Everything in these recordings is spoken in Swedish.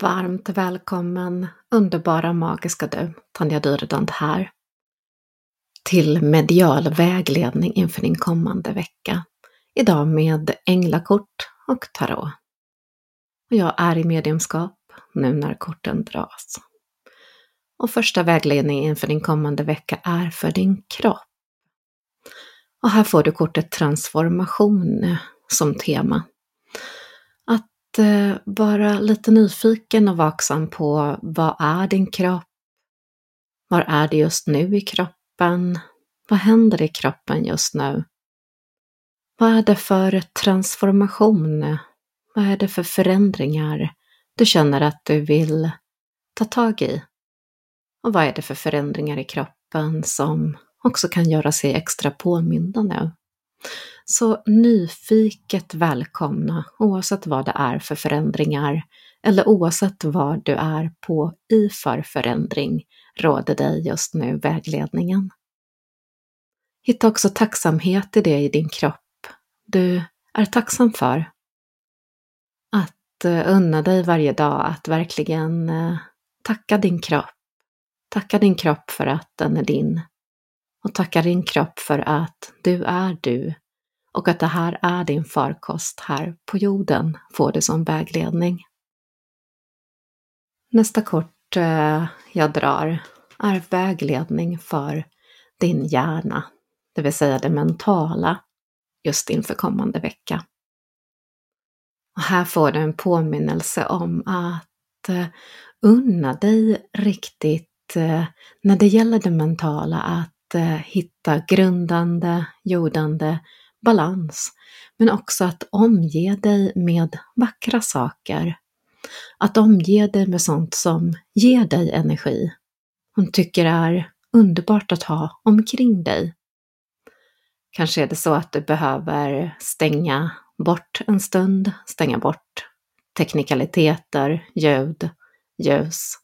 Varmt välkommen, underbara magiska du, Tanja Dyredand här, till medial vägledning inför din kommande vecka. Idag med änglakort och tarot. Och jag är i mediumskap nu när korten dras. Och första vägledningen inför din kommande vecka är för din kropp. Och här får du kortet transformation som tema Eh, vara lite nyfiken och vaksam på vad är din kropp? Var är det just nu i kroppen? Vad händer i kroppen just nu? Vad är det för transformation? Vad är det för förändringar du känner att du vill ta tag i? Och vad är det för förändringar i kroppen som också kan göra sig extra påminda nu? Så nyfiket välkomna oavsett vad det är för förändringar eller oavsett vad du är på i för förändring råder dig just nu vägledningen. Hitta också tacksamhet i det i din kropp du är tacksam för. Att eh, unna dig varje dag att verkligen eh, tacka din kropp. Tacka din kropp för att den är din. Och tacka din kropp för att du är du och att det här är din farkost här på jorden, får du som vägledning. Nästa kort eh, jag drar är vägledning för din hjärna, det vill säga det mentala, just inför kommande vecka. Och här får du en påminnelse om att eh, unna dig riktigt eh, när det gäller det mentala, att Eh, hitta grundande, jordande balans, men också att omge dig med vackra saker. Att omge dig med sånt som ger dig energi. Hon tycker är underbart att ha omkring dig. Kanske är det så att du behöver stänga bort en stund, stänga bort teknikaliteter, ljud, ljus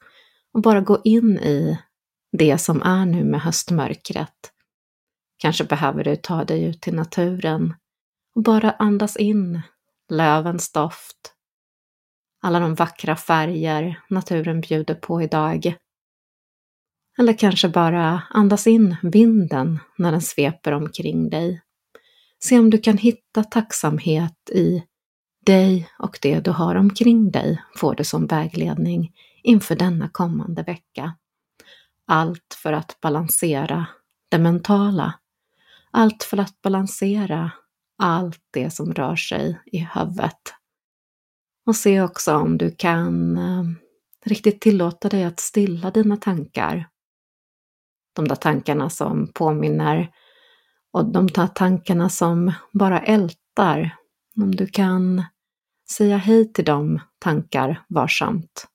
och bara gå in i det som är nu med höstmörkret Kanske behöver du ta dig ut till naturen och bara andas in lövens doft, alla de vackra färger naturen bjuder på idag. Eller kanske bara andas in vinden när den sveper omkring dig. Se om du kan hitta tacksamhet i dig och det du har omkring dig får du som vägledning inför denna kommande vecka. Allt för att balansera det mentala allt för att balansera allt det som rör sig i huvudet. Och se också om du kan eh, riktigt tillåta dig att stilla dina tankar. De där tankarna som påminner och de där tankarna som bara ältar. Om du kan säga hej till de tankar varsamt.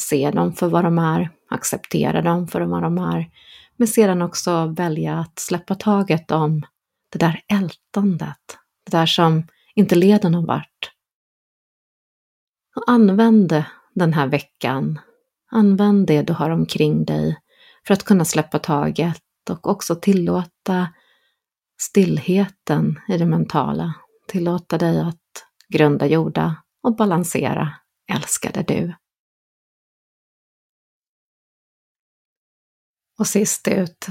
Se dem för vad de är, acceptera dem för vad de är, men sedan också välja att släppa taget om det där ältandet, det där som inte leder någon vart. Och använd den här veckan, använd det du har omkring dig för att kunna släppa taget och också tillåta stillheten i det mentala, tillåta dig att grunda jorda och balansera älskade du. Och sist ut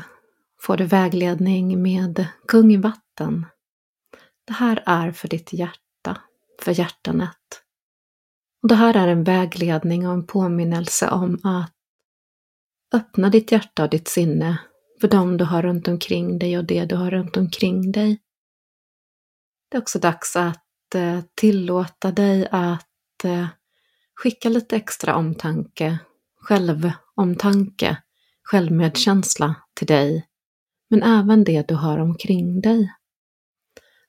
får du vägledning med kung i vatten. Det här är för ditt hjärta, för hjärtanet. Och det här är en vägledning och en påminnelse om att öppna ditt hjärta och ditt sinne för dem du har runt omkring dig och det du har runt omkring dig. Det är också dags att eh, tillåta dig att eh, skicka lite extra omtanke, självomtanke självmedkänsla till dig, men även det du har omkring dig.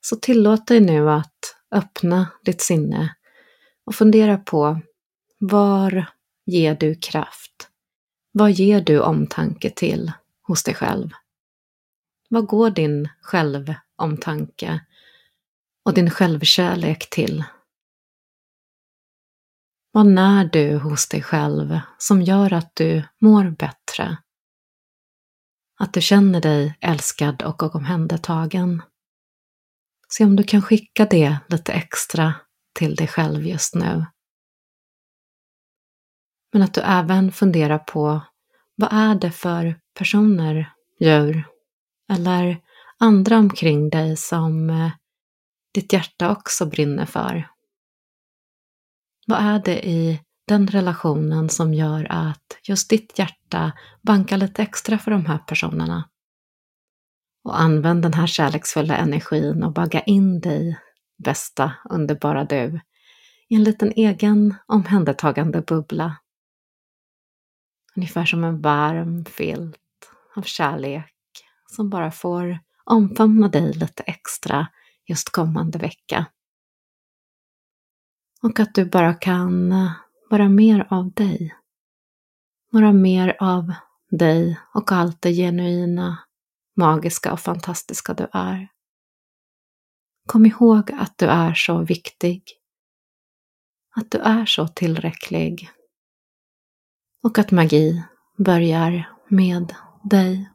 Så tillåt dig nu att öppna ditt sinne och fundera på var ger du kraft? Vad ger du omtanke till hos dig själv? Vad går din självomtanke och din självkärlek till? Vad när du hos dig själv som gör att du mår bättre? Att du känner dig älskad och omhändertagen. Se om du kan skicka det lite extra till dig själv just nu. Men att du även funderar på vad är det för personer, djur eller andra omkring dig som eh, ditt hjärta också brinner för? Vad är det i den relationen som gör att just ditt hjärta bankar lite extra för de här personerna? Och använd den här kärleksfulla energin och bagga in dig, bästa, underbara du, i en liten egen omhändertagande bubbla. Ungefär som en varm filt av kärlek som bara får omfamna dig lite extra just kommande vecka. Och att du bara kan eh, vara mer av dig. Vara mer av dig och allt det genuina, magiska och fantastiska du är. Kom ihåg att du är så viktig. Att du är så tillräcklig. Och att magi börjar med dig.